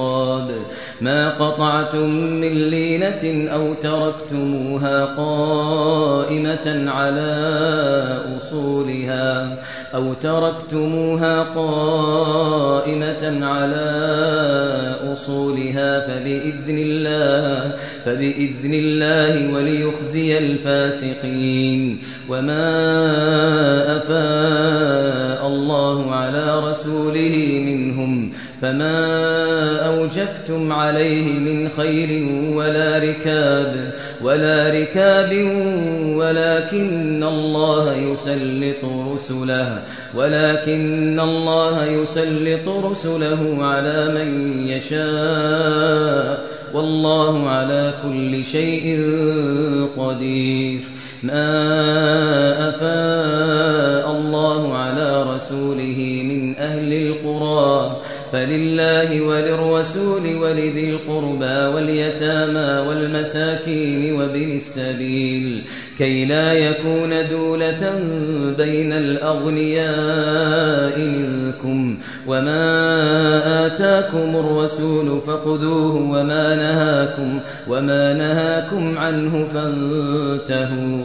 العقاب. ما قطعتم من لينة أو تركتموها قائمة على أصولها أو تركتموها قائمة على أصولها فبإذن الله فبإذن الله وليخزي الفاسقين. وما أفاء الله على رسوله منهم فما أوجفتم عليه من خير ولا ركاب ولا ركاب ولكن الله يسلط رسله ولكن الله يسلط رسله على من يشاء والله على كل شيء قدير. ما أفاء الله على رسوله من أهل القرى فلله وللرسول ولذي القربى واليتامى والمساكين وابن السبيل كي لا يكون دولة بين الأغنياء منكم وما آتاكم الرسول فخذوه وما نهاكم وما نهاكم عنه فانتهوا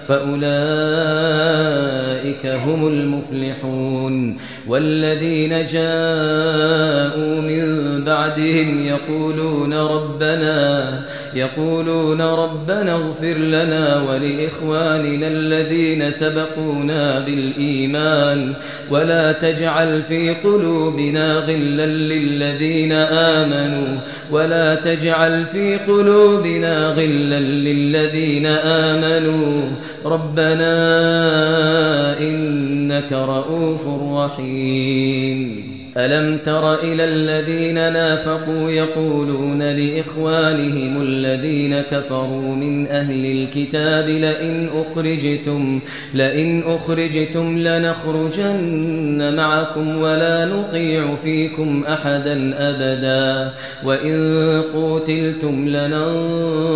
فأولئك هم المفلحون والذين جاءوا من بعدهم يقولون ربنا يقولون ربنا اغفر لنا ولإخواننا الذين سبقونا بالإيمان ولا تجعل في قلوبنا غلا للذين آمنوا ولا تجعل في قلوبنا غلا للذين آمنوا ربنا إنك رؤوف رحيم. ألم تر إلى الذين نافقوا يقولون لإخوانهم الذين كفروا من أهل الكتاب لئن أخرجتم لئن أخرجتم لنخرجن معكم ولا نطيع فيكم أحدا أبدا وإن قوتلتم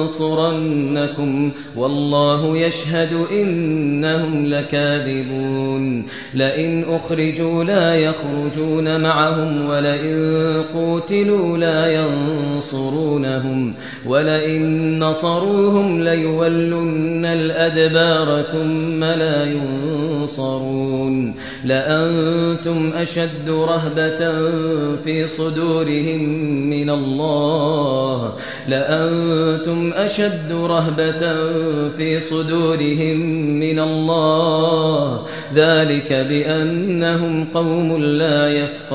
لننصرنكم والله يشهد إنهم لكاذبون لئن أخرجوا لا يخرجون معهم ولئن قوتلوا لا ينصرونهم ولئن نصروهم ليولن الأدبار ثم لا ينصرون لأنتم أشد رهبة في صدورهم من الله لأنتم أشد رهبة في صدورهم من الله ذلك بأنهم قوم لا يفقهون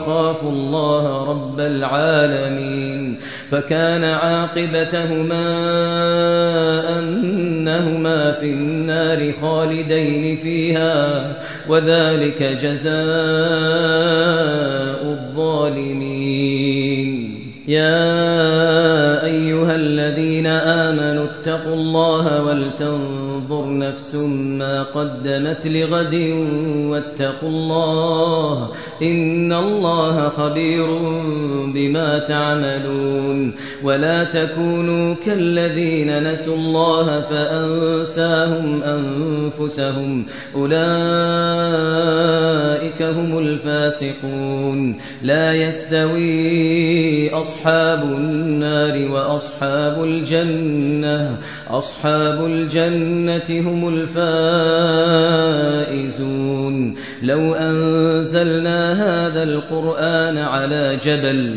إني أخاف الله رب العالمين فكان عاقبتهما أنهما في النار خالدين فيها وذلك جزاء الظالمين. يا أيها الذين آمنوا اتقوا الله ولتنظر نفس ما قدمت لغد واتقوا الله إن الله خبير بما تعملون ولا تكونوا كالذين نسوا الله فأنساهم أنفسهم أولئك هم الفاسقون لا يستوي أصحاب النار وأصحاب الجنة أصحاب الجنة هم الفائزون. لو أنزلنا هذا القرآن على جبل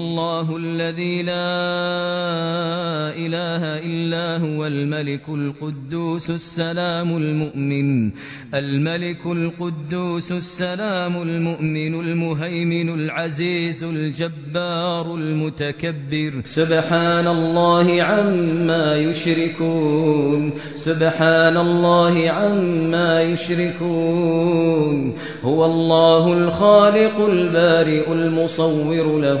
الله الذي لا إله إلا هو الملك القدوس السلام المؤمن الملك القدوس السلام المؤمن المهيمن العزيز الجبار المتكبر. سبحان الله عما يشركون سبحان الله عما يشركون هو الله الخالق البارئ المصور له